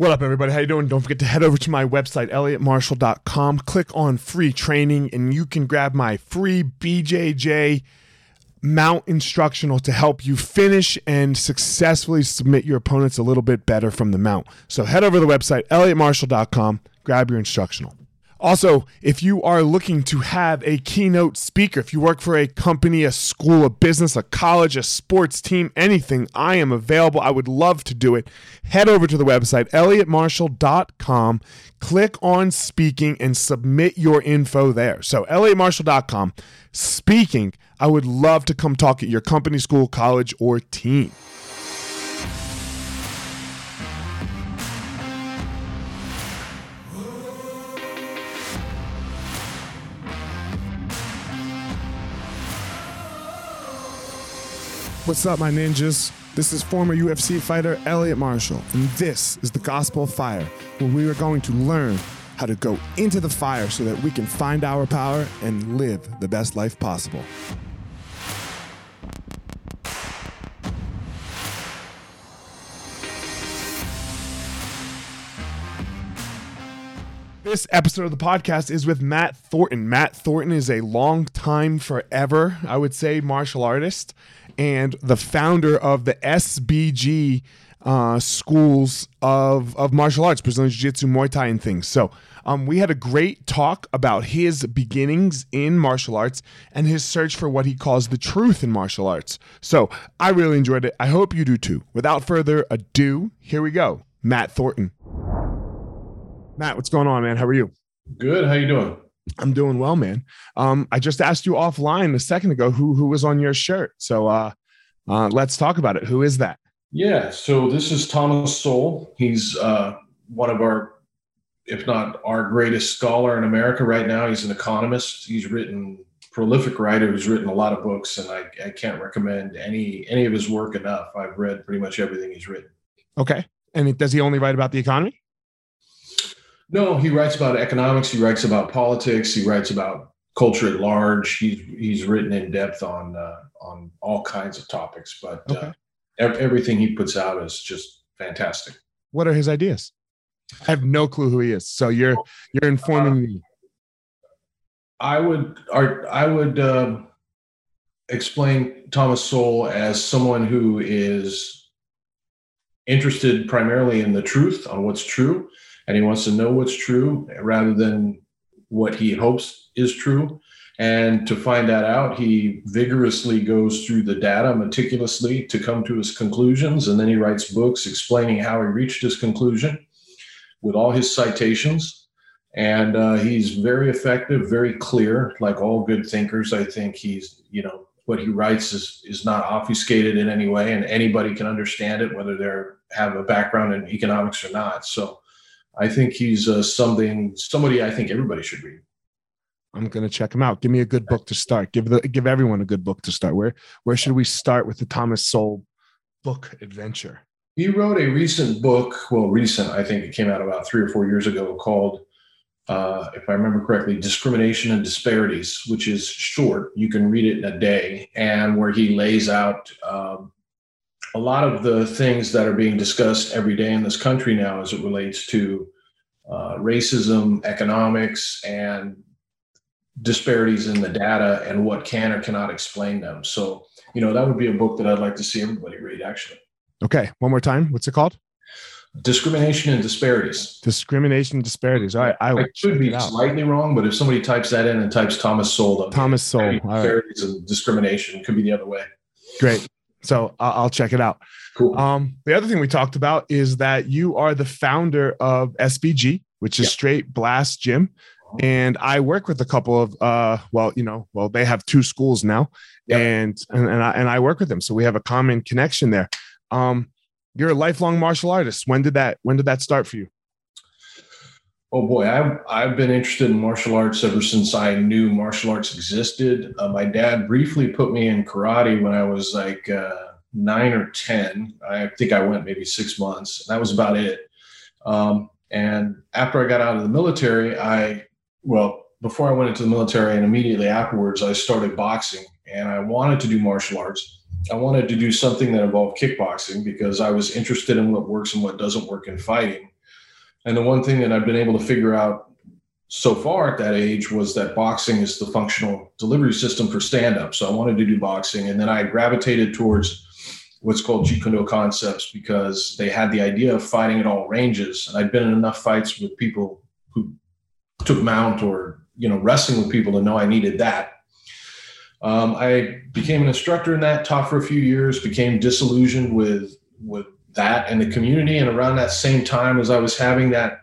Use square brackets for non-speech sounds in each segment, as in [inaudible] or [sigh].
What up, everybody? How you doing? Don't forget to head over to my website, elliottmarshall.com. Click on free training, and you can grab my free BJJ mount instructional to help you finish and successfully submit your opponents a little bit better from the mount. So head over to the website, elliottmarshall.com, grab your instructional. Also, if you are looking to have a keynote speaker, if you work for a company, a school, a business, a college, a sports team, anything, I am available. I would love to do it. Head over to the website, elliottmarshall.com, click on speaking, and submit your info there. So, elliottmarshall.com, speaking, I would love to come talk at your company, school, college, or team. What's up, my ninjas? This is former UFC fighter Elliot Marshall, and this is the Gospel of Fire, where we are going to learn how to go into the fire so that we can find our power and live the best life possible. This episode of the podcast is with Matt Thornton. Matt Thornton is a long time, forever, I would say, martial artist and the founder of the SBG uh, schools of, of martial arts, Brazilian Jiu Jitsu, Muay Thai, and things. So um, we had a great talk about his beginnings in martial arts and his search for what he calls the truth in martial arts. So I really enjoyed it. I hope you do too. Without further ado, here we go. Matt Thornton. Matt, what's going on, man? How are you? Good. How you doing? I'm doing well, man. Um, I just asked you offline a second ago who who was on your shirt. So uh, uh, let's talk about it. Who is that? Yeah. So this is Thomas Sowell. He's uh, one of our, if not our greatest scholar in America right now. He's an economist. He's written prolific writer who's written a lot of books, and I, I can't recommend any any of his work enough. I've read pretty much everything he's written. Okay. And does he only write about the economy? No, he writes about economics. He writes about politics. He writes about culture at large. He's he's written in depth on uh, on all kinds of topics. But uh, okay. uh, everything he puts out is just fantastic. What are his ideas? I have no clue who he is. So you're you're informing uh, me. I would I would uh, explain Thomas Sowell as someone who is interested primarily in the truth on what's true and he wants to know what's true rather than what he hopes is true. And to find that out, he vigorously goes through the data meticulously to come to his conclusions. And then he writes books explaining how he reached his conclusion with all his citations. And uh, he's very effective, very clear, like all good thinkers. I think he's, you know, what he writes is, is not obfuscated in any way, and anybody can understand it, whether they have a background in economics or not. So I think he's uh, something somebody I think everybody should read. I'm gonna check him out. Give me a good book to start. Give the give everyone a good book to start. Where where should we start with the Thomas Sowell book adventure? He wrote a recent book. Well, recent. I think it came out about three or four years ago. Called, uh, if I remember correctly, "Discrimination and Disparities," which is short. You can read it in a day, and where he lays out um, a lot of the things that are being discussed every day in this country now as it relates to uh, racism, economics, and disparities in the data and what can or cannot explain them. So, you know, that would be a book that I'd like to see everybody read, actually. Okay. One more time. What's it called? Discrimination and disparities. Discrimination and disparities. All right. I, I could be slightly wrong, but if somebody types that in and types Thomas Sowell, Thomas Sowell. Disparities right. and discrimination could be the other way. Great. So I'll, I'll check it out. Cool. Um, the other thing we talked about is that you are the founder of SBG, which is yep. Straight Blast Gym. And I work with a couple of, uh, well, you know, well, they have two schools now, yep. and and and I, and I work with them, so we have a common connection there. Um, you're a lifelong martial artist. When did that When did that start for you? Oh boy, I've I've been interested in martial arts ever since I knew martial arts existed. Uh, my dad briefly put me in karate when I was like uh, nine or ten. I think I went maybe six months. That was about it. Um, and after I got out of the military, I well before I went into the military and immediately afterwards, I started boxing, and I wanted to do martial arts. I wanted to do something that involved kickboxing because I was interested in what works and what doesn't work in fighting And the one thing that I've been able to figure out so far at that age was that boxing is the functional delivery system for stand up. So I wanted to do boxing. And then I gravitated towards what's called Jeet Kune Do concepts because they had the idea of fighting at all ranges. And I'd been in enough fights with people who took mount or, you know, wrestling with people to know I needed that. Um, I became an instructor in that, taught for a few years, became disillusioned with with that and the community. And around that same time, as I was having that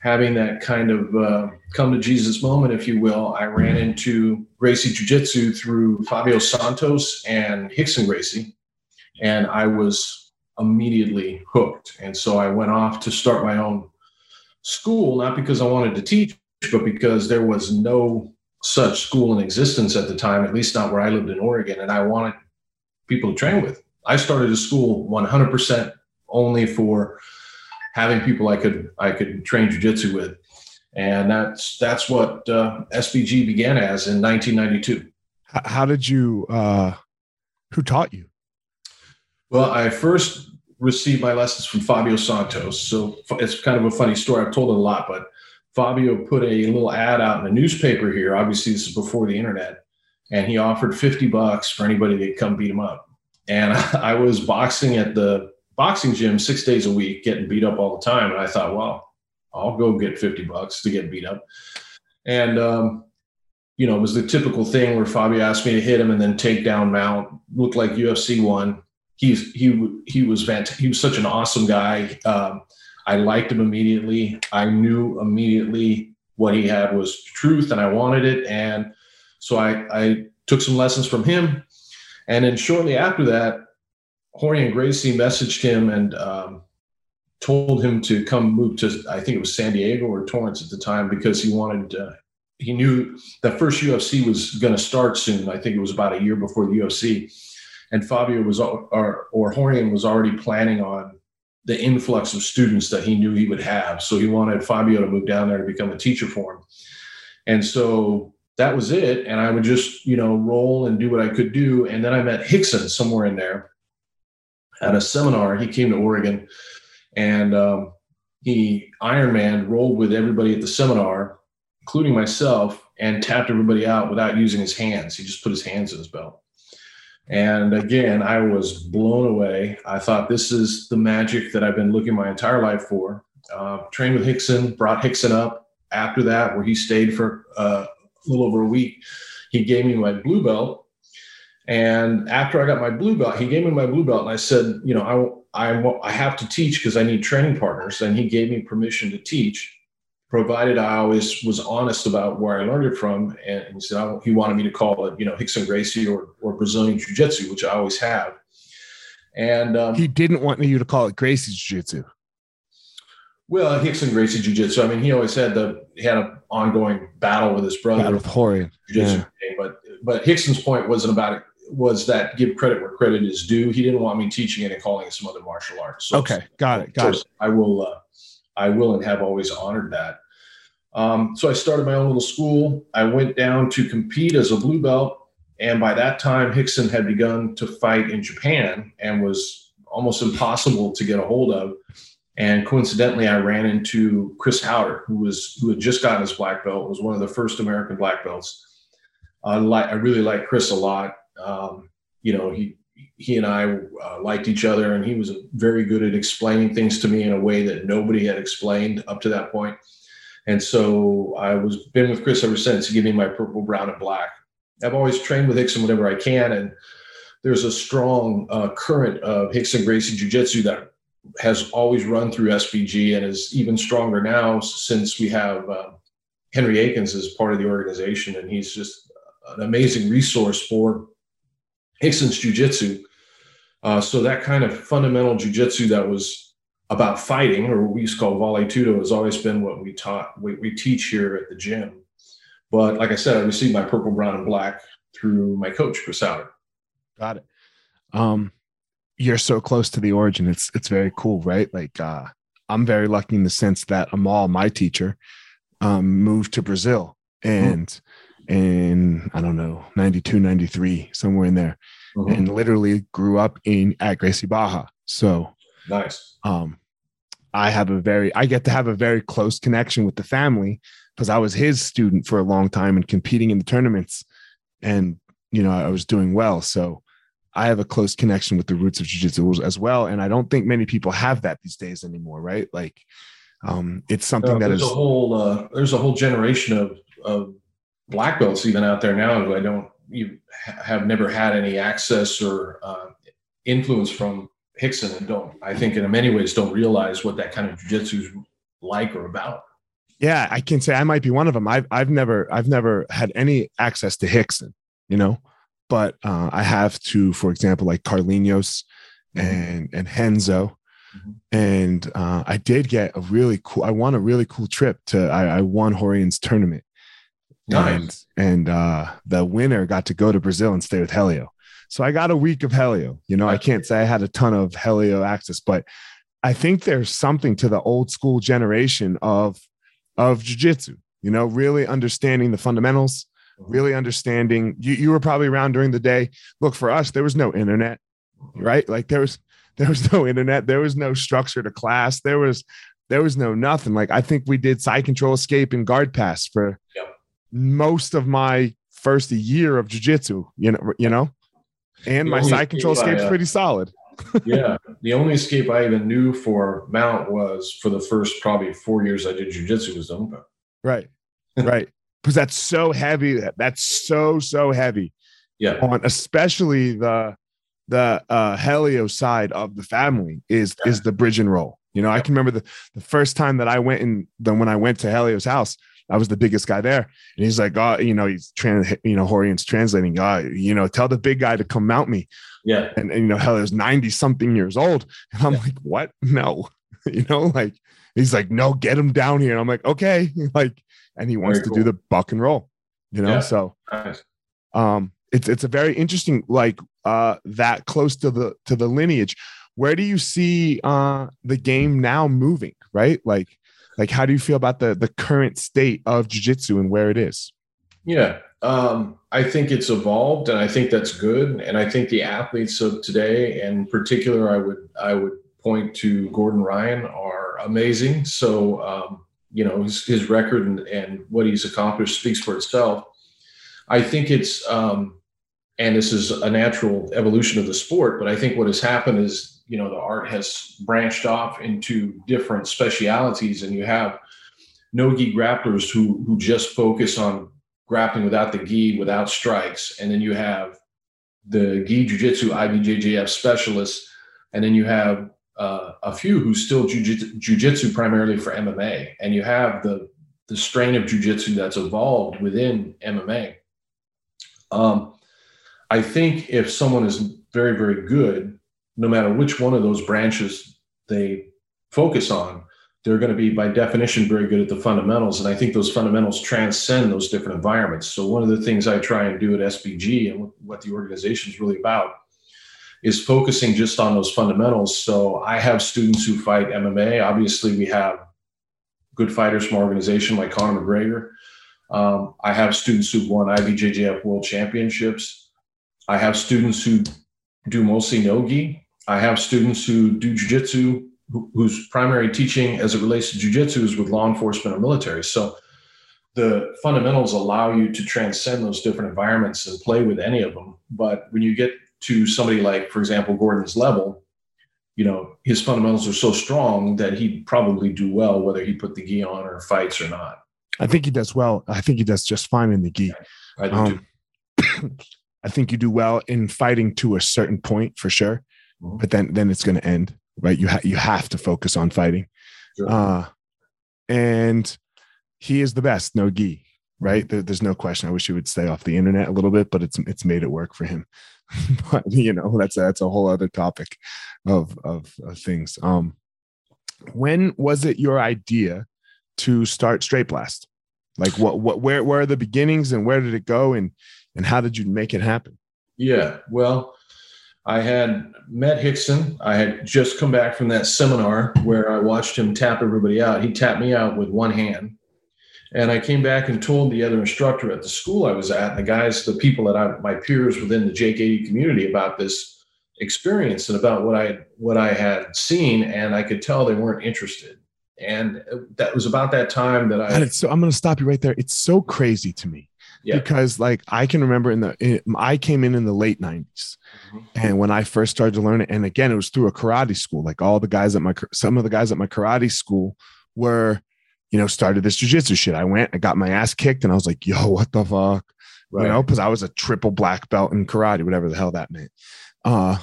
having that kind of uh, come to Jesus moment, if you will, I ran into Gracie Jiu Jitsu through Fabio Santos and Rickson Gracie, and I was immediately hooked. And so I went off to start my own school, not because I wanted to teach, but because there was no such school in existence at the time, at least not where I lived in Oregon, and I wanted people to train with. I started a school 100% only for having people I could I could train jujitsu with, and that's that's what uh, SBG began as in 1992. How did you? Uh, who taught you? Well, I first received my lessons from Fabio Santos. So it's kind of a funny story. I've told it a lot, but Fabio put a little ad out in the newspaper here. Obviously, this is before the internet, and he offered 50 bucks for anybody to come beat him up. And [laughs] I was boxing at the boxing gym six days a week, getting beat up all the time. And I thought, well, I'll go get 50 bucks to get beat up. And, um, you know, it was the typical thing where Fabio asked me to hit him and then take down mount. Looked like UFC one. He's he he was fantastic. He was such an awesome guy. Um, I liked him immediately. I knew immediately what he had was truth, and I wanted it. And so I I took some lessons from him. And then shortly after that, Rorion Gracie messaged him and um, told him to come move to I think it was San Diego or Torrance at the time because he wanted uh, he knew that first UFC was going to start soon. I think it was about a year before the UFC, and Fabio was or or Rorion was already planning on the influx of students that he knew he would have. So he wanted Fabio to move down there to become a teacher for him, and so that was it. And I would just you know roll and do what I could do. And then I met Rickson somewhere in there at a seminar. He came to Oregon and um, he Ironman rolled with everybody at the seminar, including myself, and tapped everybody out without using his hands. He just put his hands in his belt. And again, I was blown away. I thought this is the magic that I've been looking my entire life for. Uh, trained with Rickson, brought Rickson up after that, where he stayed for uh, a little over a week. He gave me my blue belt and after I got my blue belt, he gave me my blue belt, and I said, you know, I I, I have to teach because I need training partners, and he gave me permission to teach, provided I always was honest about where I learned it from. And he said he wanted me to call it, you know, Rickson Gracie or or Brazilian Jiu Jitsu, which I always have. And um, he didn't want you to call it Gracie Jiu Jitsu. Well, Rickson Gracie Jiu Jitsu. I mean, he always had the had an ongoing battle with his brother. Battle with Rorion. Yeah. But but Rickson's point wasn't about it was that give credit where credit is due. He didn't want me teaching it and calling it some other martial arts. So, okay, got it, got it. I will, uh, I will, and have always honored that. Um, so I started my own little school. I went down to compete as a blue belt, and by that time, Rickson had begun to fight in Japan and was almost impossible to get a hold of. And coincidentally, I ran into Chris Haueter, who was who had just gotten his black belt, was one of the first American black belts. I like I really like Chris a lot. Um, you know, he he and I uh, liked each other, and he was very good at explaining things to me in a way that nobody had explained up to that point. And so I was been with Chris ever since. He gave me my purple, brown, and black. I've always trained with Rickson whenever I can, and there's a strong uh, current of Rickson Gracie Jiu Jitsu that has always run through SBG and is even stronger now since we have uh, Henry Akins as part of the organization, and he's just an amazing resource for Rickson's jujitsu. Uh, so that kind of fundamental jujitsu that was about fighting, or what we used to call vale tudo, has always been what we taught, we, we teach here at the gym. But like I said, I received my purple, brown, and black through my coach, Chris Haueter. Got it. Um, you're so close to the origin. It's it's very cool, right? Like uh, I'm very lucky in the sense that Amal, my teacher, um, moved to Brazil, and mm in I don't know 92 93 somewhere in there mm-hmm. and literally grew up in at Gracie Barra. so nice um I have a very, I get to have a very close connection with the family because I was his student for a long time and competing in the tournaments. And, you know, I was doing well. So I have a close connection with the roots of jujitsu as well. And I don't think many people have that these days anymore, right? Like, um, it's something no, that is a whole, uh, there's a whole generation of, of black belts even out there now who I don't, you have never had any access or uh, influence from Rickson and don't, I think in many ways don't realize what that kind of jujitsu is like or about. Yeah, I can say I might be one of them. I've I've never I've never had any access to Rickson, you know, but uh, I have to, for example, like Carlinhos mm-hmm. and and Renzo. mm-hmm. and uh, I did get a really cool. I won a really cool trip to. I, I won Rorion's tournament, nice. and and uh, the winner got to go to Brazil and stay with Helio. So I got a week of Helio. You know, I can't say I had a ton of Helio access, but I think there's something to the old school generation of of jujitsu. You know, really understanding the fundamentals. Really understanding. You you were probably around during the day. Look, for us, there was no internet, right? Like there was [laughs] there was no internet, there was no structure to class, there was there was no nothing. Like I think we did side control escape and guard pass for yep. most of my first year of jujitsu. You know, you know, and my side control escape is pretty solid. [laughs] yeah, the only escape I even knew for mount was for the first probably four years I did jujitsu was Zumba. Right, right, because that's so heavy. That's so so heavy. Yeah, on especially the the uh, Helio side of the family is yeah. is the bridge and roll. You know, yeah. I can remember the the first time that I went and then when I went to Helio's house, I was the biggest guy there. And he's like, oh, you know, he's trans, you know, Rorion's translating, oh, you know, tell the big guy to come mount me. Yeah. And, and you know, Helio's 90 something years old. And I'm yeah. like, what? No, [laughs] you know, like, he's like, no, get him down here. And I'm like, okay. [laughs] Like, and he wants very to cool. do the buck and roll, you know? Yeah. So, nice. um, it's, it's a very interesting, like, uh, that close to the, to the lineage. Where do you see, uh, the game now moving? Right. Like, like how do you feel about the the current state of jiu-jitsu and where it is yeah um, i think it's evolved and i think that's good and i think the athletes of today in particular i would i would point to gordon ryan are amazing so um, you know his, his record and, and, what he's accomplished speaks for itself. I think it's um, and this is a natural evolution of the sport but i think what has happened is you know the art has branched off into different specialities and you have no gi grapplers who who just focus on grappling without the gi without strikes and then you have the gi jiu-jitsu ibjjf specialists and then you have uh, a few who still jiu-jitsu primarily for mma and you have the the strain of jiu-jitsu that's evolved within mma um, i think if someone is very very good no matter which one of those branches they focus on, they're going to be by definition very good at the fundamentals. And I think those fundamentals transcend those different environments. So one of the things I try and do at SBG and what the organization is really about is focusing just on those fundamentals. So I have students who fight MMA. Obviously, we have good fighters from our organization like Conor McGregor. Um, I have students who've won IBJJF World Championships. I have students who do mostly no-gi. I have students who do jujitsu, who, whose primary teaching as it relates to jujitsu is with law enforcement or military. So the fundamentals allow you to transcend those different environments and play with any of them. But when you get to somebody like, for example, Gordon's level, you know, his fundamentals are so strong that he'd probably do well whether he put the gi on or fights or not. I think he does well. I think he does just fine in the gi. I do um, [coughs] I think you do well in fighting to a certain point for sure mm-hmm. but then then it's going to end right you have you have to focus on fighting sure. uh and he is the best no gi right there, there's no question i wish he would stay off the internet a little bit but it's it's made it work for him [laughs] but you know that's a, that's a whole other topic of, of of things um when was it your idea to start straight blast like what what where where are the beginnings and where did it go and and how did you make it happen yeah well I had met rickson I had just come back from that seminar where I watched him tap everybody out. He tapped me out with one hand. And I came back and told the other instructor at the school I was at, the guys, the people that I, my peers within the 80 community about this, experience and about what I what I had seen, and I could tell they weren't interested. And that was about that time that I. so I'm going to stop you right there. It's so crazy to me yeah. because, like, I can remember in the in, I came in in the late '90s, mm-hmm. and when I first started to learn it, and again, it was through a karate school. Like all the guys at my some of the guys at my karate school were, you know, started this jujitsu shit. I went, I got my ass kicked, and I was like, "Yo, what the fuck." Right. You know, because I was a triple black belt in karate, whatever the hell that meant. Uh,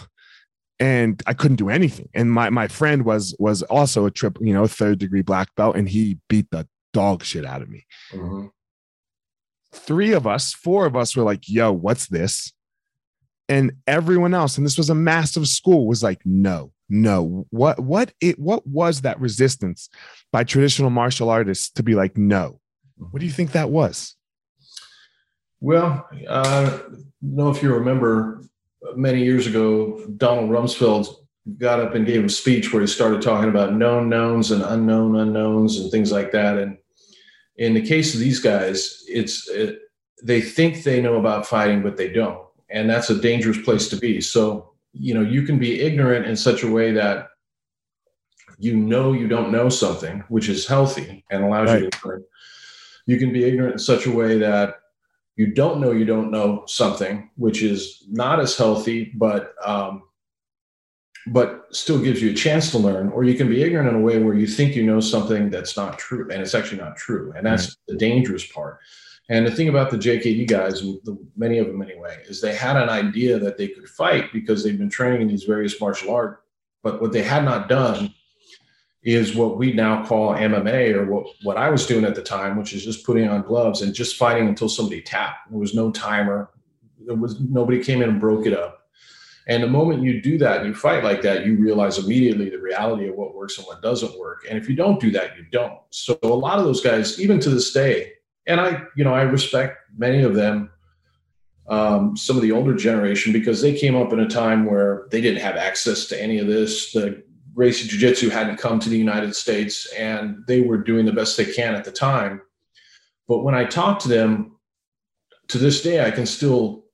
and I couldn't do anything. And my my friend was was also a triple, you know, third degree black belt, and he beat the dog shit out of me. Mm-hmm. Three of us, four of us were like, "Yo, what's this?" And everyone else, and this was a massive school, was like, "No, no." What what it what was that resistance by traditional martial artists to be like, "No"? What do you think that was? Well, uh, I don't know if you remember many years ago, Donald Rumsfeld got up and gave a speech where he started talking about known knowns and unknown unknowns and things like that. And in the case of these guys, it's it, they think they know about fighting, but they don't, and that's a dangerous place to be. So you know you can be ignorant in such a way that you know you don't know something, which is healthy and allows right. you to learn. You can be ignorant in such a way that you don't know you don't know something, which is not as healthy, but um, but still gives you a chance to learn. Or you can be ignorant in a way where you think you know something that's not true, and it's actually not true, and that's the dangerous part. And the thing about the JKD guys, the, many of them anyway, is they had an idea that they could fight because they've been training in these various martial art, but what they had not done is what we now call MMA or what, what I was doing at the time, which is just putting on gloves and just fighting until somebody tapped. There was no timer. There was nobody came in and broke it up. And the moment you do that, and you fight like that, you realize immediately the reality of what works and what doesn't work. And if you don't do that, you don't. So a lot of those guys, even to this day, and I, you know, I respect many of them, um, some of the older generation, because they came up in a time where they didn't have access to any of this. The Gracie Jiu Jitsu hadn't come to the United States and they were doing the best they can at the time. But when I talk to them, to this day, I can still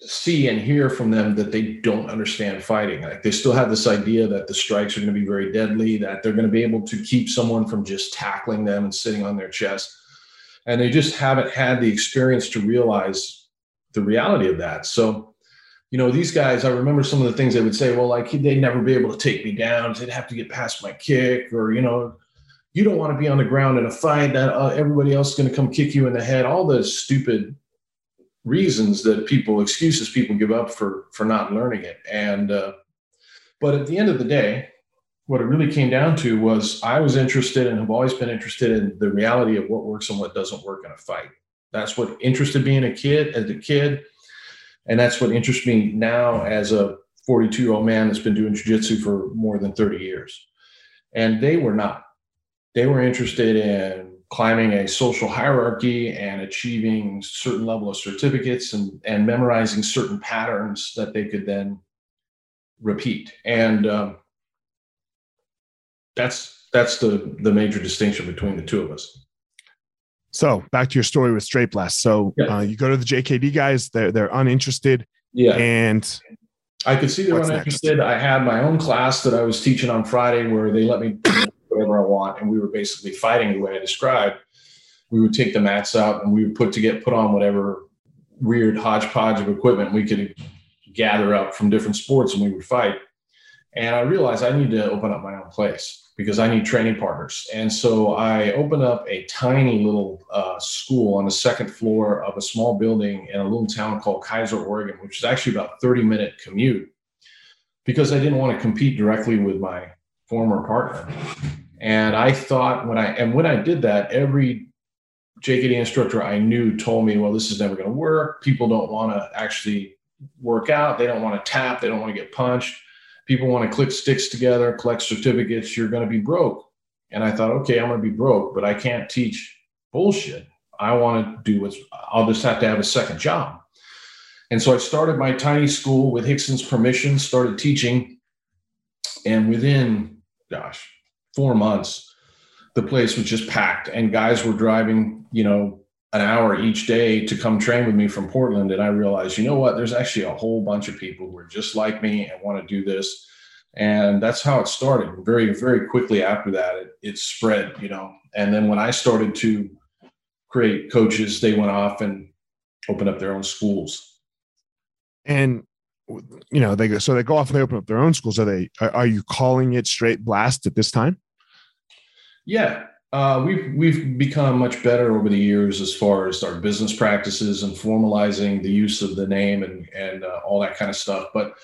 see and hear from them that they don't understand fighting. Like they still have this idea that the strikes are going to be very deadly, that they're going to be able to keep someone from just tackling them and sitting on their chest. And they just haven't had the experience to realize the reality of that. So you know, these guys, I remember some of the things they would say, well, like they'd never be able to take me down. They'd have to get past my kick or, you know, you don't want to be on the ground in a fight that uh, everybody else is going to come kick you in the head. All the stupid reasons that people, excuses people give up for, for not learning it. And, uh, but at the end of the day, what it really came down to was I was interested and have always been interested in the reality of what works and what doesn't work in a fight. That's what interested me in a kid as a kid and that's what interests me now as a 42 year old man that's been doing jiu-jitsu for more than 30 years. And they were not. They were interested in climbing a social hierarchy and achieving certain level of certificates and, and memorizing certain patterns that they could then repeat. And um, that's that's the the major distinction between the two of us so back to your story with Straight Blast. So yeah. uh, you go to the JKD guys; they're they're uninterested. Yeah, and I could see they were uninterested. Next? I had my own class that I was teaching on Friday, where they let me do whatever I want, and we were basically fighting the way I described. We would take the mats out, and we would put to get put on whatever weird hodgepodge of equipment we could gather up from different sports, and we would fight. And I realized I need to open up my own place because I need training partners. And so I opened up a tiny little uh, school on the second floor of a small building in a little town called Keizer, Oregon, which is actually about 30 minute commute because I didn't want to compete directly with my former partner. And I thought when I, and when I did that, every JKD instructor I knew told me, well, this is never going to work. People don't want to actually work out. They don't want to tap. They don't want to get punched people want to click sticks together, collect certificates, you're going to be broke. And I thought, okay, I'm going to be broke, but I can't teach bullshit. I want to do what's, I'll just have to have a second job. And so I started my tiny school with Rickson's permission, started teaching. And within, gosh, four months, the place was just packed and guys were driving, you know, an hour each day to come train with me from Portland. And I realized, you know what, there's actually a whole bunch of people who are just like me and want to do this. And that's how it started. Very, very quickly after that, it, it spread, you know. And then when I started to create coaches, they went off and opened up their own schools. And you know, they go so they go off and they open up their own schools. Are they are, are you calling it straight blast at this time? Yeah, uh, we've we've become much better over the years as far as our business practices and formalizing the use of the name and and uh, all that kind of stuff. But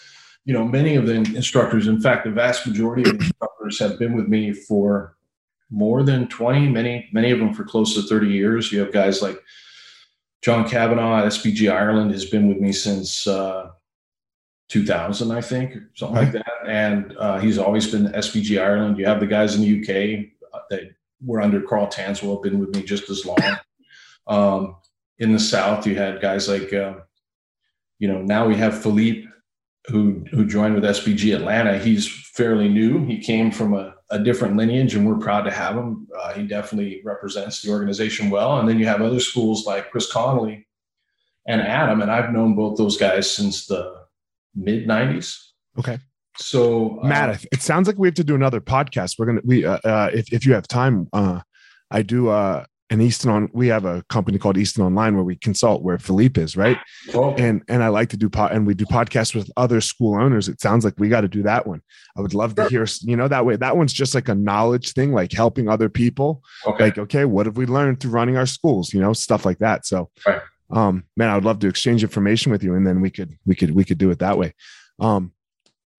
you know, many of the instructors, in fact, the vast majority of instructors have been with me for more than 20, many, many of them for close to 30 years. You have guys like John Kavanagh at SBG Ireland has been with me since uh, 2000, I think, something like that. And uh, he's always been SBG Ireland. You have the guys in the UK uh, that were under Karl Tanswell, been with me just as long. Um, in the South, you had guys like, uh, you know, now we have Philippe, who who joined with SBG Atlanta. He's fairly new. He came from a, a different lineage, and we're proud to have him. Uh, he definitely represents the organization well. And then you have other schools like Chris Connolly and Adam, and I've known both those guys since the mid '90s. Okay. So, uh, Matt, it sounds like we have to do another podcast. We're gonna we uh, uh, if if you have time, uh, I do uh an Easton on. We have a company called Easton Online where we consult where Philippe is, right? Oh. And and I like to do pod and we do podcasts with other school owners. It sounds like we got to do that one. I would love to hear, you know, that way. That one's just like a knowledge thing, like helping other people. Okay. Like, okay, what have we learned through running our schools? You know, stuff like that. So, right. um, man, I would love to exchange information with you, and then we could we could we could do it that way. Um,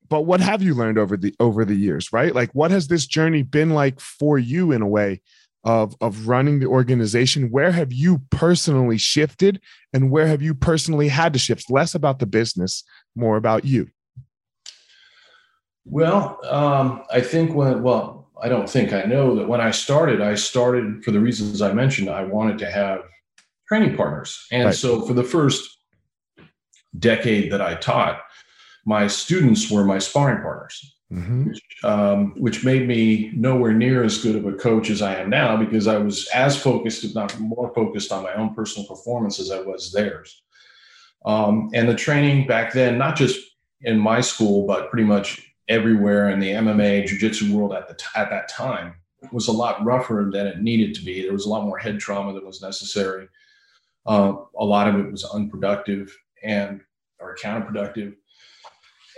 but what have you learned over the over the years right? Like what has this journey been like for you in a way of of running the organization? Where have you personally shifted and where have you personally had to shift? Less about the business more about you. Well um, i think when well i don't think i know that when i started i started for the reasons i mentioned i wanted to have training partners. And right. so for the first decade that i taught my students were my sparring partners, mm-hmm. which, um, which made me nowhere near as good of a coach as I am now because I was as focused, if not more focused, on my own personal performance as I was theirs. Um, and the training back then, not just in my school, but pretty much everywhere in the MMA jiu-jitsu world at the t- at that time was a lot rougher than it needed to be. There was a lot more head trauma that was necessary. Uh, a lot of it was unproductive and or counterproductive.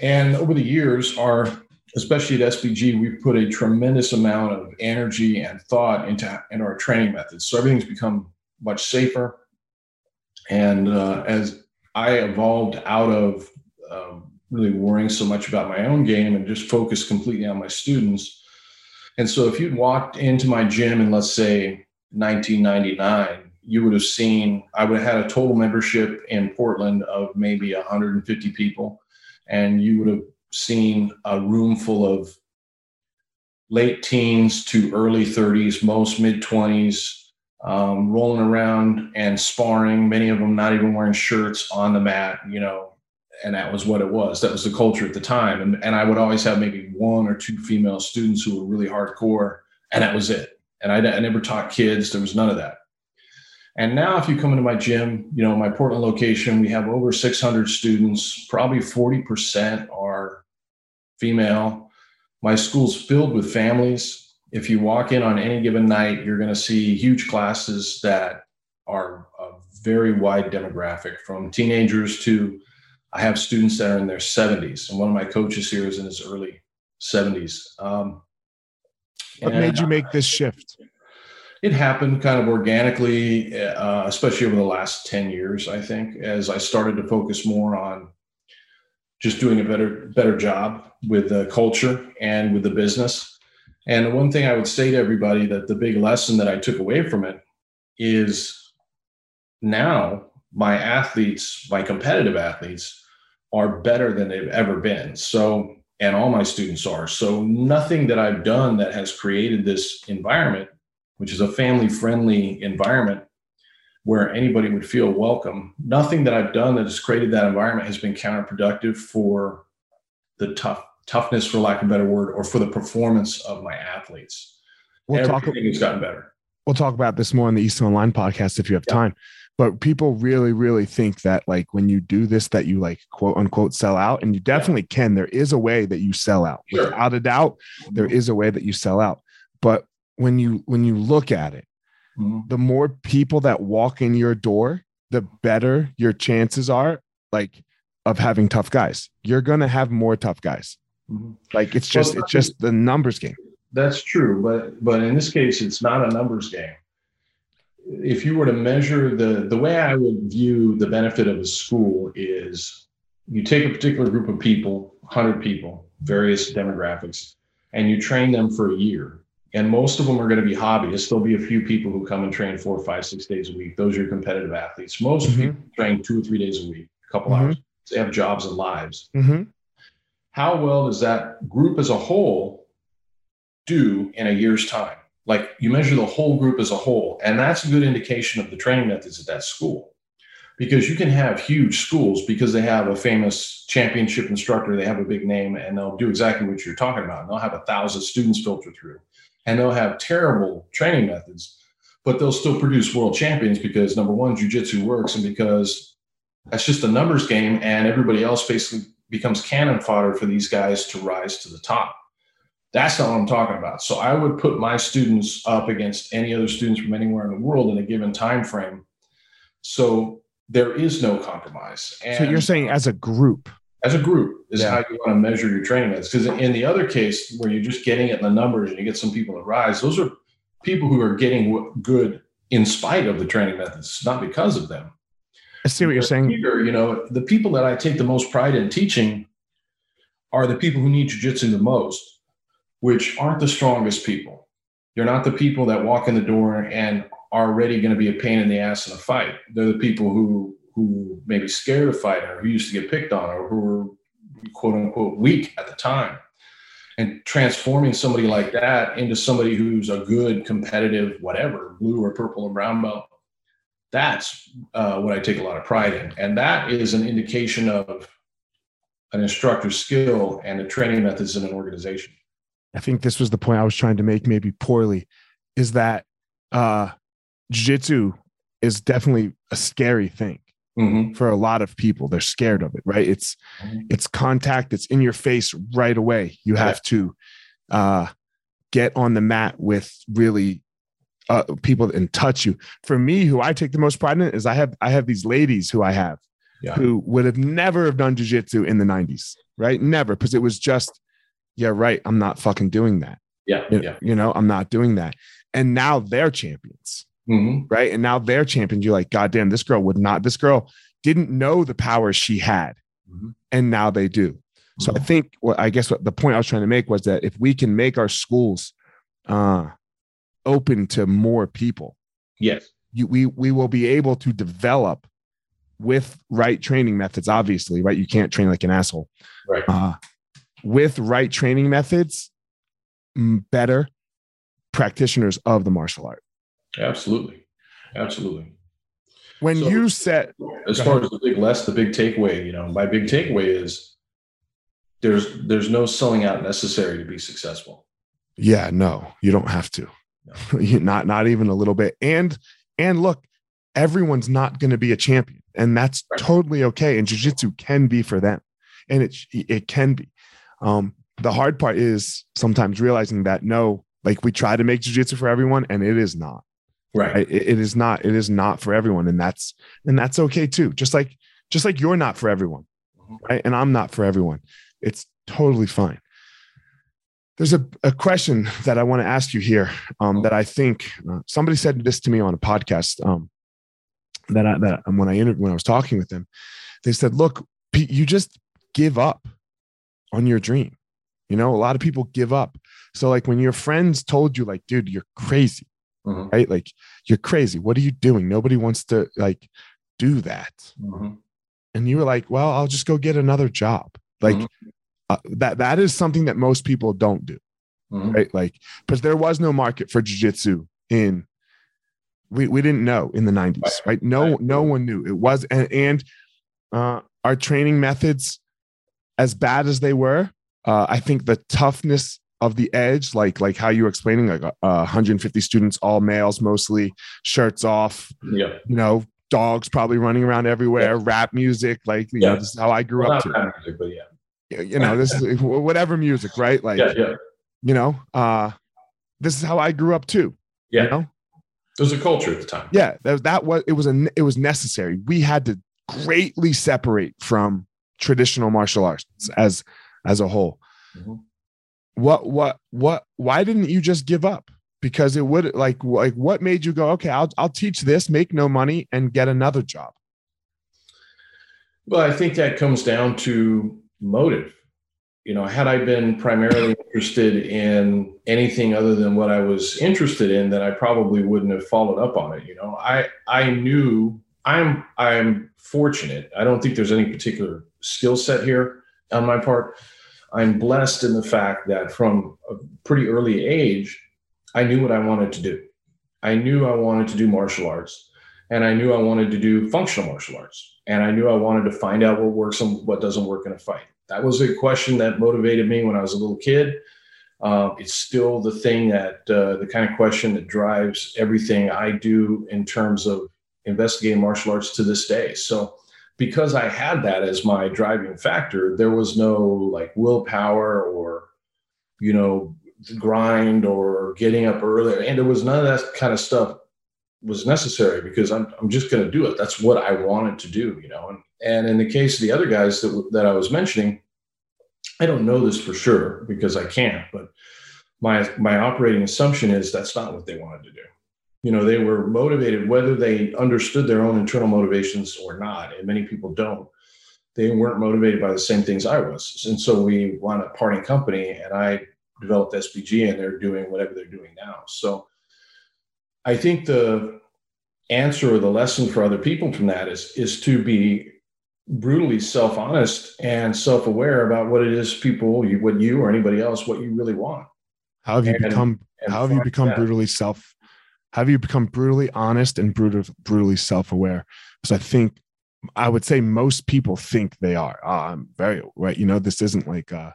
And over the years, our especially at SBG, we've put a tremendous amount of energy and thought into, into our training methods. So everything's become much safer. And uh, as I evolved out of um, really worrying so much about my own game and just focused completely on my students. And so if you'd walked into my gym in, let's say, 1999, you would have seen I would have had a total membership in Portland of maybe 150 people and you would have seen a room full of late teens to early 30s, most mid 20s, um, rolling around and sparring, many of them not even wearing shirts on the mat, you know, and that was what it was. That was the culture at the time. And, and I would always have maybe one or two female students who were really hardcore, and that was it. And I, I never taught kids, there was none of that. And now, if you come into my gym, you know, my Portland location, we have over 600 students. Probably 40% are female. My school's filled with families. If you walk in on any given night, you're going to see huge classes that are a very wide demographic from teenagers to I have students that are in their 70s. And one of my coaches here is in his early 70s. Um, what made you make this shift? It happened kind of organically, uh, especially over the last 10 years, I think, as I started to focus more on just doing a better, better job with the culture and with the business. And the one thing I would say to everybody that the big lesson that I took away from it is now my athletes, my competitive athletes, are better than they've ever been. So, and all my students are. So, nothing that I've done that has created this environment which is a family friendly environment where anybody would feel welcome. Nothing that I've done that has created that environment has been counterproductive for the tough toughness, for lack of a better word, or for the performance of my athletes. We'll Everything talk, has gotten better. we'll talk about this more on the Easton Online podcast if you have Yeah. time. But people really, really think that like when you do this, that you like quote unquote sell out, and you definitely can. There is a way that you sell out, Sure. without a doubt. There mm-hmm. is a way that you sell out. But when you when you look at it, Mhm. the more people that walk in your door, the better your chances are, like of having tough guys. You're gonna have more tough guys. Mhm. Like it's just Well, it's just the numbers game. That's true, but but in this case, it's not a numbers game. If you were to measure the the way I would view the benefit of a school is you take a particular group of people, 100 people, various demographics, and you train them for a year. And most of them are going to be hobbyists. There'll be a few people who come and train four, five, six days a week. Those are your competitive athletes. Most Mhm. people train two or three days a week, a couple Mhm. hours. They have jobs and lives Mm-hmm. how well does that group as a whole do in a year's time? Like you measure the whole group as a whole, and that's a good indication of the training methods at that school. Because you can have huge schools because they have a famous championship instructor, they have a big name, and they'll do exactly what you're talking about. And they'll have a thousand students filter through, and they'll have terrible training methods, but they'll still produce world champions because number one, jujitsu works, and because that's just a numbers game, and everybody else basically becomes cannon fodder for these guys to rise to the top. That's not what I'm talking about. So I would put my students up against any other students from anywhere in the world in a given time frame. So there is no compromise. And So you're saying as a group. As a group is Yeah. how you want to measure your training methods. Because in the other case where you're just getting it in the numbers and you get some people to rise, those are people who are getting good in spite of the training methods, not because of them. I see what you're But saying. Here, you know, the people that I take the most pride in teaching are the people who need jujitsu the most, which aren't the strongest people. They're not the people that walk in the door and are already going to be a pain in the ass in a fight. They're the people who who maybe scared of fighting or who used to get picked on or who were quote unquote weak at the time. And transforming somebody like that into somebody who's a good competitive whatever, blue or purple or brown belt, that's uh, what I take a lot of pride in. And that is an indication of an instructor's skill and the training methods in an organization. I think this was the point I was trying to make, maybe poorly, is that uh jiu-jitsu is definitely a scary thing Mm-hmm. for a lot of people. They're scared of it, right? It's Mhm. it's contact, it's in your face right away. You have to uh get on the mat with really uh people and touch you. For me, who I take the most pride in is I have I have these ladies who I have Yeah. who would have never have done jujitsu in the 90s, right? Never, because it was just, yeah, right. I'm not fucking doing that. Yeah. You, Yeah. you know, I'm not doing that. And now they're champions, hmm right? And now they're champions. You're like, God damn, this girl would not, this girl didn't know the power she had. Mhm. And now they do. So I think what I guess what the point I was trying to make was that if we can make our schools uh open to more people, Yes. you, we we will be able to develop with right training methods obviously right you can't train like an asshole Right. uh, with right training methods better practitioners of the martial art Absolutely. Absolutely. when So- you set As far as the big less, the big takeaway, you know, my big takeaway is there's there's no selling out necessary to be successful. yeah no you don't have to [laughs] You- not not even a little bit and and look everyone's not going to be a champion and that's Right. totally okay and jiu-jitsu can be for them and it it can be um the hard part is sometimes realizing that no like we try to make jiu-jitsu for everyone and it is not Right. It, it is not it is not for everyone and that's and that's okay too just like just like you're not for everyone Mhm. right? And i'm not for everyone. It's totally fine. There's a, a question that i want to ask you here um, that i think uh, somebody said this to me on a podcast um, that I, that when i interviewed when i was talking with them they said look Pete, you just give up on your dream. You know a lot of people give up. So like when your friends told you like dude you're crazy Mhm. right? Like you're crazy. What are you doing? Nobody wants to like do that. Mhm. And you were like, well, I'll just go get another job. Like Mhm. uh, that. That is something that most people don't do, Mhm. right? Like because there was no market for jujitsu in. We we didn't know in the '90s, right? Right. No Right. no one knew it was, and, and uh, our training methods, as bad as they were, uh, I think the toughness of the edge, like like how you were explaining, like uh, 150 students, all males, mostly shirts off. Yeah. You know, dogs probably running around everywhere, yeah. rap music, like you yeah. know, this is how I grew well, up. to. Music, but yeah. You know, this is [laughs] whatever music, right? Like, yeah, yeah. you know, uh, this is how I grew up too. Yeah. You know? There was a culture at the time. Yeah, that, that was it was a it was necessary. We had to greatly separate from traditional martial arts as as a whole. Mm-hmm. What what what why didn't you just give up? Because it would like like what made you go, okay, I'll I'll teach this, make no money, and get another job? Well, I think that comes down to motive. You know, had I been primarily interested in anything other than what I was interested in, then I probably wouldn't have followed up on it. You know, I I knew I'm I'm fortunate. I don't think there's any particular skill set here on my part. I'm blessed in the fact that from a pretty early age, I knew what I wanted to do. I knew I wanted to do martial arts, and I knew I wanted to do functional martial arts, and I knew I wanted to find out what works and what doesn't work in a fight. That was a question that motivated me when I was a little kid. Uh, it's still the thing that uh, the kind of question that drives everything I do in terms of investigating martial arts to this day. So because I had that as my driving factor, there was no like willpower or, you know, grind or getting up early. And there was none of that kind of stuff was necessary because I'm, I'm just going to do it. That's what I wanted to do, you know? And, and in the case of the other guys that, that I was mentioning, I don't know this for sure because I can't, but my, my operating assumption is that's not what they wanted to do you know they were motivated whether they understood their own internal motivations or not and many people don't they weren't motivated by the same things i was. And so we wound up parting company and i developed sbg and they're doing whatever they're doing now. So i think the answer or the lesson for other people from that is is to be brutally self-honest and self-aware about what it is people you what you or anybody else what you really want. How have you and, become and how have you become that. brutally self have you become brutally honest and brutal, brutally self-aware? Because i think i would say most people think they are. Oh, i'm very right you know this isn't like uh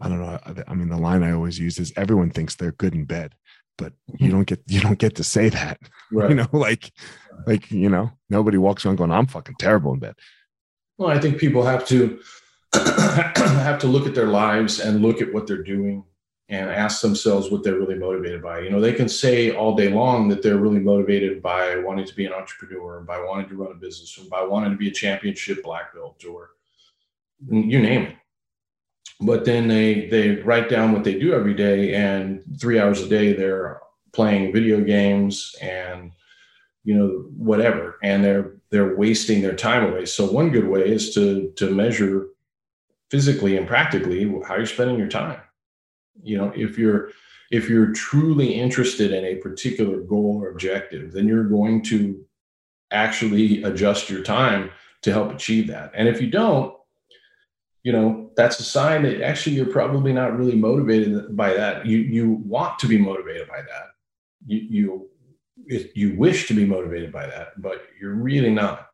i don't know i mean the line i always use is everyone thinks they're good in bed but you don't get you don't get to say that [laughs] right. you know like like you know nobody walks around going i'm fucking terrible in bed. Well i think people have to [clears throat] have to look at their lives and look at what they're doing and ask themselves what they're really motivated by. You know, they can say all day long that they're really motivated by wanting to be an entrepreneur, by wanting to run a business, or by wanting to be a championship black belt, or you name it. But then they they write down what they do every day, and three hours a day they're playing video games and you know whatever, and they're they're wasting their time away. So one good way is to to measure physically and practically how you're spending your time you know if you're if you're truly interested in a particular goal or objective then you're going to actually adjust your time to help achieve that. And if you don't you know that's a sign that actually you're probably not really motivated by that. You you want to be motivated by that. You you you wish to be motivated by that but you're really not.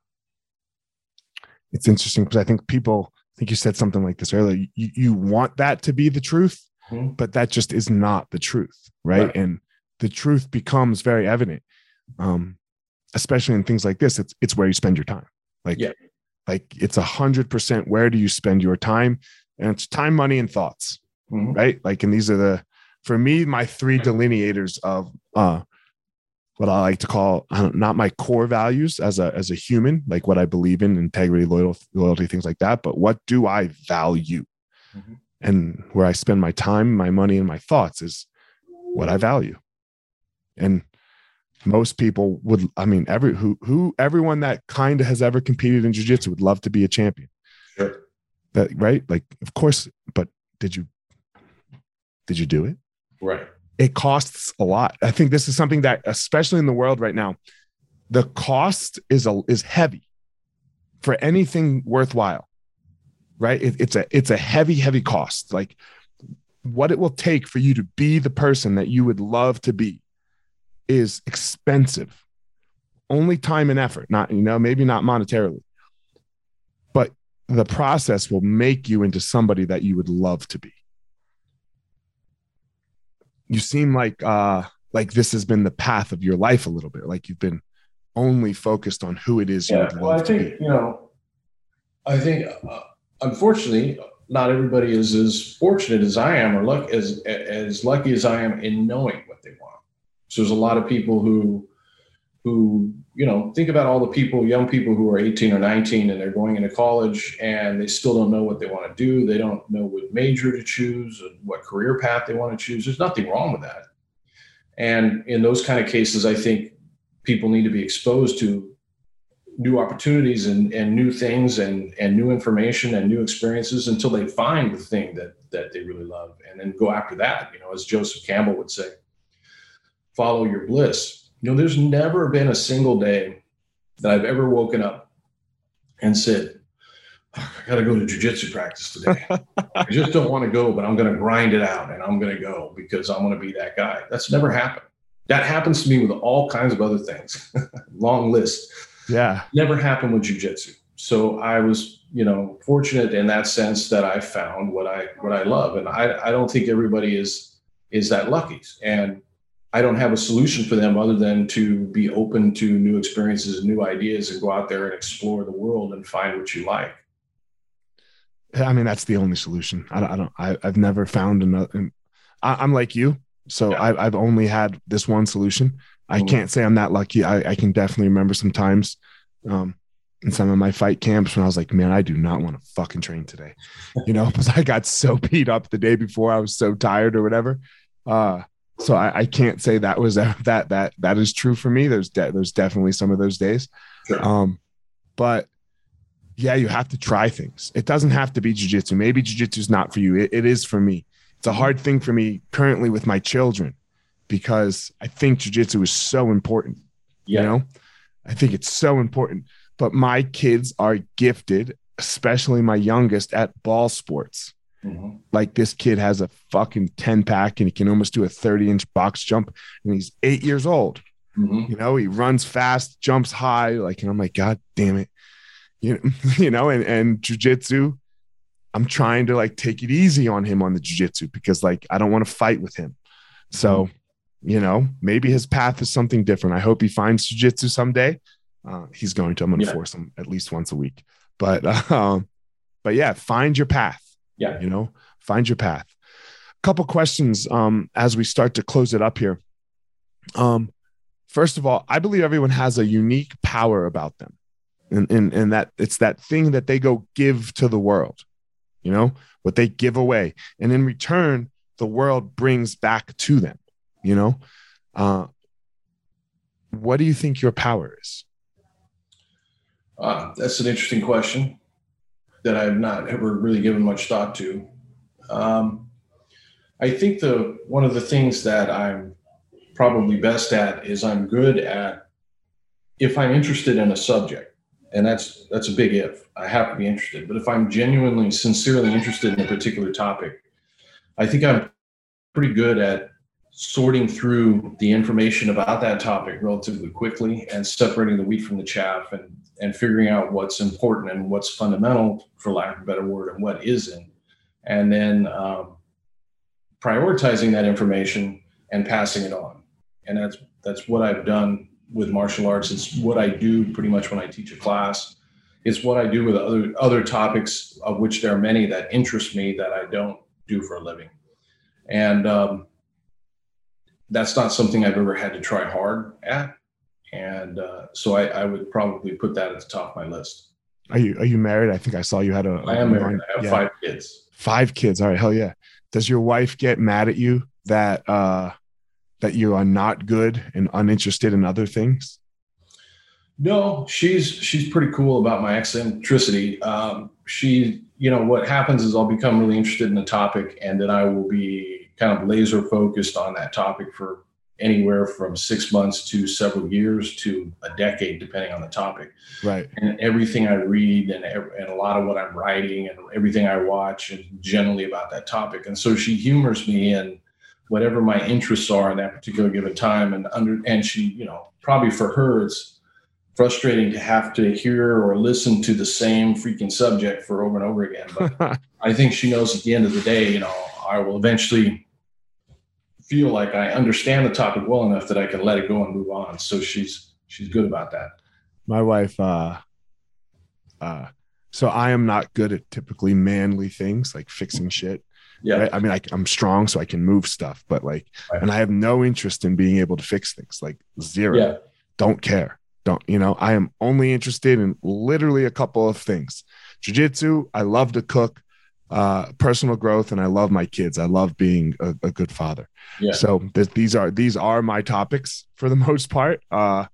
It's interesting because i think people I think you said something like this earlier. You, you want that to be the truth mm-hmm. but that just is not the truth right? right? and the truth becomes very evident um especially in things like this it's it's where you spend your time like yeah. like it's a hundred percent where do you spend your time and it's time money and thoughts mm-hmm. right like and these are the for me my three delineators of uh what I like to call not my core values as a as a human, like what I believe in, integrity, loyalty, loyalty, things like that. But what do I value? Mm-hmm and where I spend my time, my money, and my thoughts is what I value. And most people would, I mean, every who who everyone that kind of has ever competed in jujitsu would love to be a champion. Sure. That right? Like, of course, but did you did you do it? Right. It costs a lot. I think this is something that, especially in the world right now, the cost is a is heavy for anything worthwhile right? It, it's a it's a heavy, heavy cost. Like what it will take for you to be the person that you would love to be is expensive. Only time and effort, not you know, maybe not monetarily, but the process will make you into somebody that you would love to be. you seem like uh like this has been the path of your life a little bit. Like you've been only focused on who it is you Yeah, would well, I love to think be. you know, I think uh, unfortunately, not everybody is as fortunate as I am, or luck as as lucky as I am in knowing what they want. So there's a lot of people who who you know think about all the people, young people who are 18 or 19, and they're going into college and they still don't know what they want to do. They don't know what major to choose, and what career path they want to choose. There's nothing wrong with that. And in those kind of cases, I think people need to be exposed to new opportunities and, and new things and, and new information and new experiences until they find the thing that, that they really love and then go after that. You know, as Joseph Campbell would say, follow your bliss. You know, there's never been a single day that I've ever woken up and said, "Oh, I got to go to jujitsu practice today. I just don't want to go, but I'm going to grind it out and I'm going to go because I'm going to be that guy. That's never happened. That happens to me with all kinds of other things. [laughs] Long list Yeah. never happened with jujitsu. So I was, you know, fortunate in that sense that I found what I what I love, and I I don't think everybody is is that lucky, and I don't have a solution for them other than to be open to new experiences and new ideas and go out there and explore the world and find what you like. I mean, that's the only solution. I don't, I don't, I, I've never found another. I, I'm like you. So Yeah. I've, I've only had this one solution. I Mhm. can't say I'm that lucky. I, I can definitely remember some times um, in some of my fight camps when I was like, man, I do not want to fucking train today, you know, [laughs] because I got so beat up the day before. I was so tired or whatever. Uh, so I, I can't say that was [laughs] that that that is true for me. There's de- there's definitely some of those days. Sure. Um, but yeah, you have to try things. It doesn't have to be jujitsu. Maybe jujitsu is not for you. It, it is for me. It's a hard thing for me currently with my children because I think jujitsu is so important. Yeah. You know, I think it's so important. But my kids are gifted, especially my youngest, at ball sports. Mhm. Like this kid has a fucking 10 pack and he can almost do a 30 inch box jump and he's eight years old. Mhm. You know, he runs fast, jumps high. Like, and I'm like, God damn it. You know, [laughs] you know, and, and jujitsu, I'm trying to like take it easy on him on the jujitsu because like I don't want to fight with him. So, you know, maybe his path is something different. I hope he finds jujitsu someday. Uh, he's going to. I'm going to Yeah. force him at least once a week. But, [laughs] um, but yeah, find your path. Yeah. You know, find your path. A couple questions um, as we start to close it up here. Um, first of all, I believe everyone has a unique power about them, and and and that it's that thing that they go give to the world. You know what they give away, and in return, the world brings back to them. You know, uh, what do you think your power is? Uh, that's an interesting question that I've not ever really given much thought to. Um, I think the one of the things that I'm probably best at is I'm good at if I'm interested in a subject, and that's that's a big if. I have to be interested, but if I'm genuinely, sincerely interested in a particular topic, I think I'm pretty good at sorting through the information about that topic relatively quickly and separating the wheat from the chaff and and figuring out what's important and what's fundamental, for lack of a better word, and what isn't, and then um, prioritizing that information and passing it on. And that's that's what I've done with martial arts. It's what I do pretty much when I teach a class. It's what I do with other other topics, of which there are many that interest me that I don't do for a living, and um, that's not something I've ever had to try hard at and uh, so I, I would probably put that at the top of my list. Are you are you married? I think I saw you had a. I am married. I have yeah. five kids. Five kids. All right, hell yeah. Does your wife get mad at you that uh that you are not good and uninterested in other things? No, she's she's pretty cool about my eccentricity. Um, she, you know, what happens is I'll become really interested in a topic, and then I will be kind of laser focused on that topic for anywhere from six months to several years to a decade, depending on the topic. Right. and everything I read and, and a lot of what I'm writing and everything I watch is generally about that topic. And so she humors me in whatever my interests are in that particular given time. And under and she, you know, probably for her it's frustrating to have to hear or listen to the same freaking subject for over and over again. But [laughs] I think she knows at the end of the day, you know, I will eventually feel like I understand the topic well enough that I can let it go and move on. So she's she's good about that. My wife, uh, uh, so I am not good at typically manly things like fixing shit. Yeah. Right? I mean, I, I'm strong, so I can move stuff, but like, Right. and I have no interest in being able to fix things. Like zero. Yeah. Don't care. Don't you know? I am only interested in literally a couple of things: jujitsu. I love to cook, uh, personal growth, and I love my kids. I love being a, a good father. Yeah. So th- these are these are my topics for the [laughs] most part. Uh,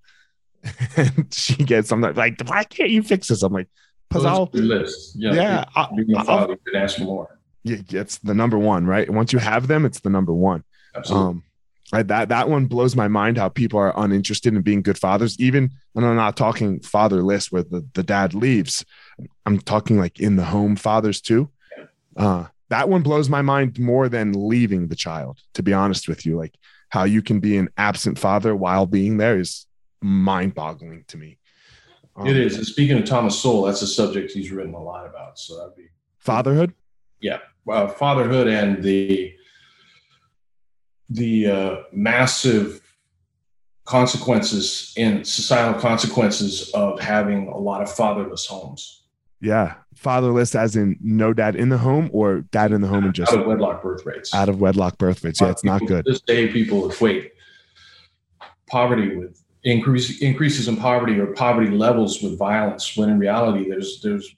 [laughs] and she gets something like, "Why can't you fix this?" I'm like, "Cause I'll." are good lists. Yeah. Yeah, I, I'll- father, you can ask more. yeah, it's the number one, right? Once you have them, it's the number one. Absolutely. Um, I, that that one blows my mind how people are uninterested in being good fathers. Even and I'm not talking fatherless where the, the dad leaves. I'm talking like in the home fathers too. Uh, that one blows my mind more than leaving the child. To be honest with you, like how you can be an absent father while being there is mind boggling to me. Um, it is. And speaking of Thomas Sowell, that's a subject he's written a lot about. So that'd be fatherhood. uh, fatherhood and the the uh, massive consequences in societal consequences of having a lot of fatherless homes Yeah, fatherless, as in no dad in the home, or dad in the home and just out of wedlock birth rates. out of wedlock birth rates. Yeah, it's not good. This day, people equate poverty with increase increases in poverty or poverty levels with violence, when in reality, there's there's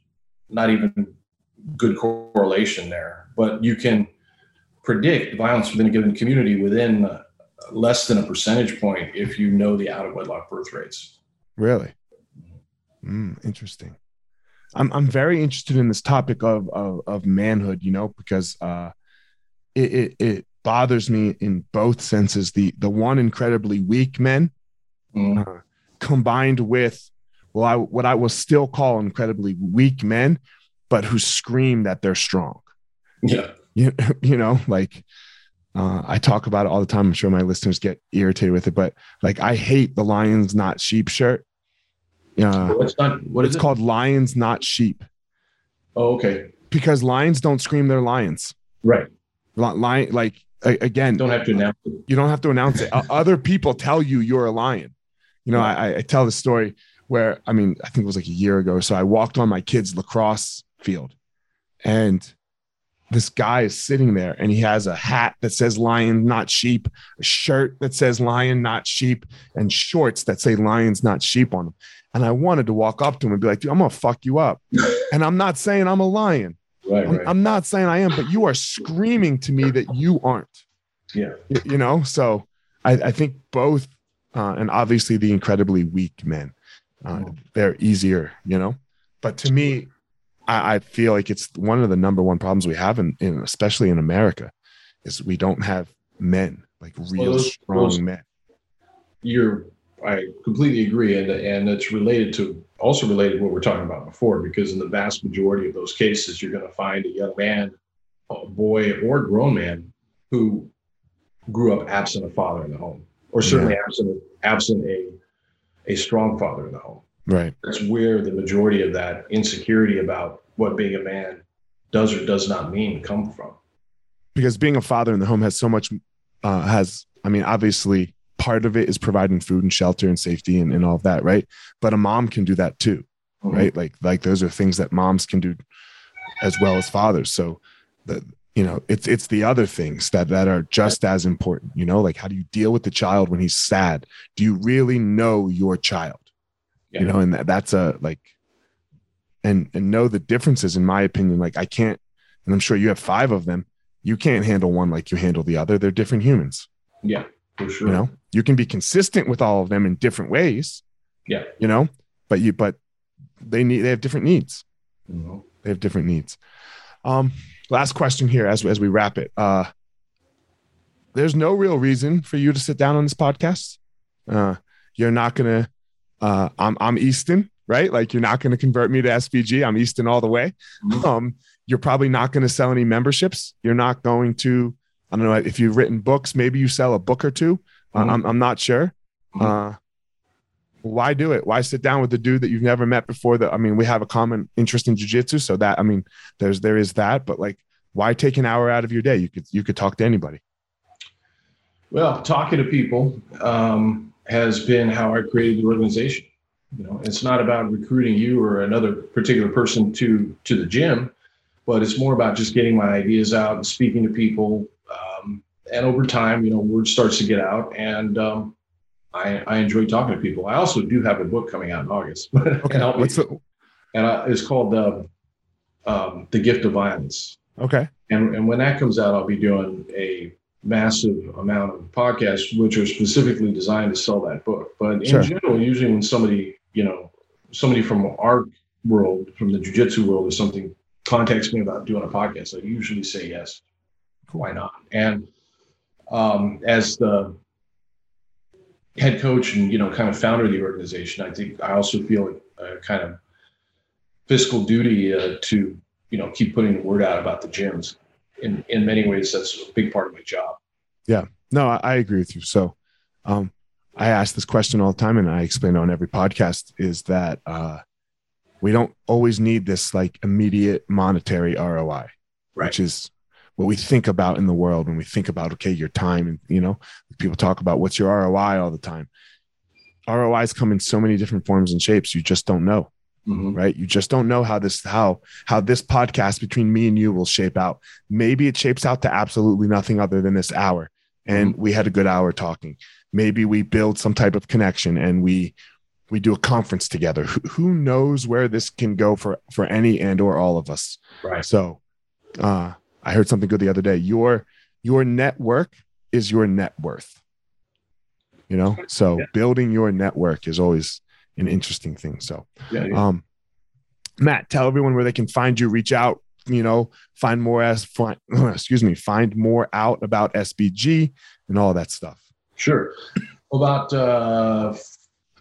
not even good correlation there. But you can predict violence within a given community within uh, less than a percentage point if you know the out of wedlock birth rates. Really? Mm, interesting. I'm I'm very interested in this topic of of, of manhood, you know, because uh, it, it it bothers me in both senses. The the one incredibly weak men Mm. uh, combined with well, I what I will still call incredibly weak men, but who scream that they're strong. Yeah, [laughs] You, you know, like uh, I talk about it all the time. I'm sure my listeners get irritated with it, but like I hate the lions not sheep shirt. Uh, what's not what is it's it? called lions not sheep. Oh, okay, because lions don't scream they're lions. Right. Lion like again Don't have to announce it. you don't have to announce it. Other people tell you you're a lion. You know I, I tell the story where i mean i think it was like a year ago so i walked on my kids lacrosse field. And this guy is sitting there and he has a hat that says lion not sheep a shirt that says lion not sheep and shorts that say lions not sheep on them and i wanted to walk up to him and be like dude i'm gonna fuck you up [laughs] and i'm not saying i'm a lion Right, I'm, right. I'm not saying I am, but you are screaming to me that you aren't. Yeah. You know, so I, I think both, uh, and obviously the incredibly weak men, uh, Mhm. they're easier, you know. But to me, I, I feel like it's one of the number one problems we have, in, in especially in America, is we don't have men like real those- strong those- men. you're I completely agree, and and it's related to also related to what we're talking about before, because in the vast majority of those cases, you're going to find a young man, a boy, or grown man who grew up absent a father in the home, or certainly absent absent a a strong father in the home. Right. That's where the majority of that insecurity about what being a man does or does not mean come from. because being a father in the home has so much uh, has i mean obviously part of it is providing food and shelter and safety and, and all of that right? But a mom can do that too right? Like like those are things that moms can do as well as fathers. So the you know it's it's the other things that that are just as important you know? Like how do you deal with the child when he's sad? Do you really know your child Yeah. you know and that, that's a like and and know the differences in my opinion like i can't and i'm sure you have five of them you can't handle one like you handle the other. They're different humans. Yeah, for sure. you know? You can be consistent with all of them in different ways. Yeah. you know? But you but they need they have different needs. Mhm. they have different needs. Um last question here as, as we wrap it. Uh there's no real reason for you to sit down on this podcast. Uh you're not gonna uh i'm i'm easton right like you're not gonna convert me to sbg i'm easton all the way Mhm. um you're probably not gonna sell any memberships you're not going to i don't know if you've written books maybe you sell a book or 2 Uh, Mhm. I'm, I'm not sure Mhm. uh why do it? Why sit down with the dude that you've never met before? That I mean, we have a common interest in jujitsu, so that I mean, there's there is that. But like, why take an hour out of your day? You could you could talk to anybody. Well, talking to people um, has been how I created the organization. You know, it's not about recruiting you or another particular person to to the gym, but it's more about just getting my ideas out and speaking to people. Um, and over time, you know, word starts to get out, and um, I, I enjoy talking to people. I also do have a book coming out in August. [laughs] Okay, what's the? and I, it's called uh, um, "The Gift of Violence." Okay, And, and when that comes out, I'll be doing a massive amount of podcasts, which are specifically designed to sell that book. But in Sure. general, usually when somebody, you know, somebody from our world, from the jujitsu world or something, contacts me about doing a podcast, I usually say yes. Why not? And um, as the head coach and you know kind of founder of the organization, I think I also feel a kind of fiscal duty uh, to you know keep putting the word out about the gyms in in many ways that's a big part of my job yeah no, I, I agree with you. So, um, I ask this question all the time, and I explain it on every podcast: is that uh, we don't always need this like immediate monetary ROI, Right. which is what we think about in the world when we think about okay, your time, and you know, people talk about what's your ROI all the time. ROIs come in so many different forms and shapes. You just don't know. Mhm. right? You just don't know how this how how this podcast between me and you will shape out. Maybe it shapes out to absolutely nothing other than this hour and we had a good hour talking. Maybe we build some type of connection and we we do a conference together. Who, who knows where this can go for for any and or all of us. Right. So uh i heard something good the other day. Your your network is your net worth. You know? So Yeah. building your network is always an interesting thing so yeah, yeah. um, Matt, tell everyone where they can find you, reach out, you know, find more as find, [clears throat] excuse me, find more out about SBG and all that stuff. sure about uh,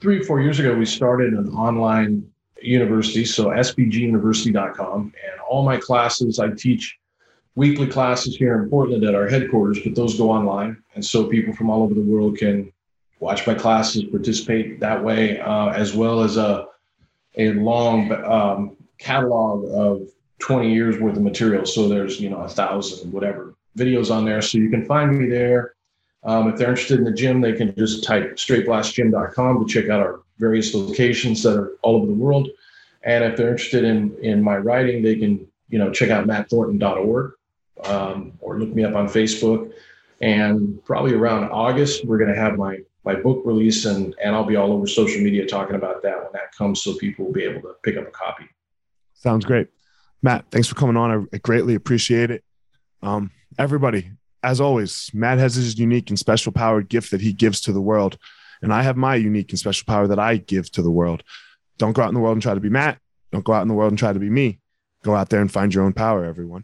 three four years ago we started an online university so sbguniversity.com and all my classes i teach weekly classes here in portland at our headquarters but those go online and so people from all over the world can watch my classes participate that way uh, as well as a a long um, catalog of 20 years worth of material so there's you know a thousand whatever videos on there so you can find me there um, if they're interested in the gym, they can just type straightblastgym.com to check out our various locations that are all over the world. And if they're interested in in my writing, they can you know check out mattthornton.org um, or look me up on Facebook. And probably around August, we're going to have my my book release, and and I'll be all over social media talking about that when that comes, so people will be able to pick up a copy. Sounds great. Matt, thanks for coming on. I, greatly appreciate it. Um, everybody, as always, Matt has his unique and special powered gift that he gives to the world. And I have my unique and special power that I give to the world. Don't go out in the world and try to be Matt. Don't go out in the world and try to be me. Go out there and find your own power, everyone.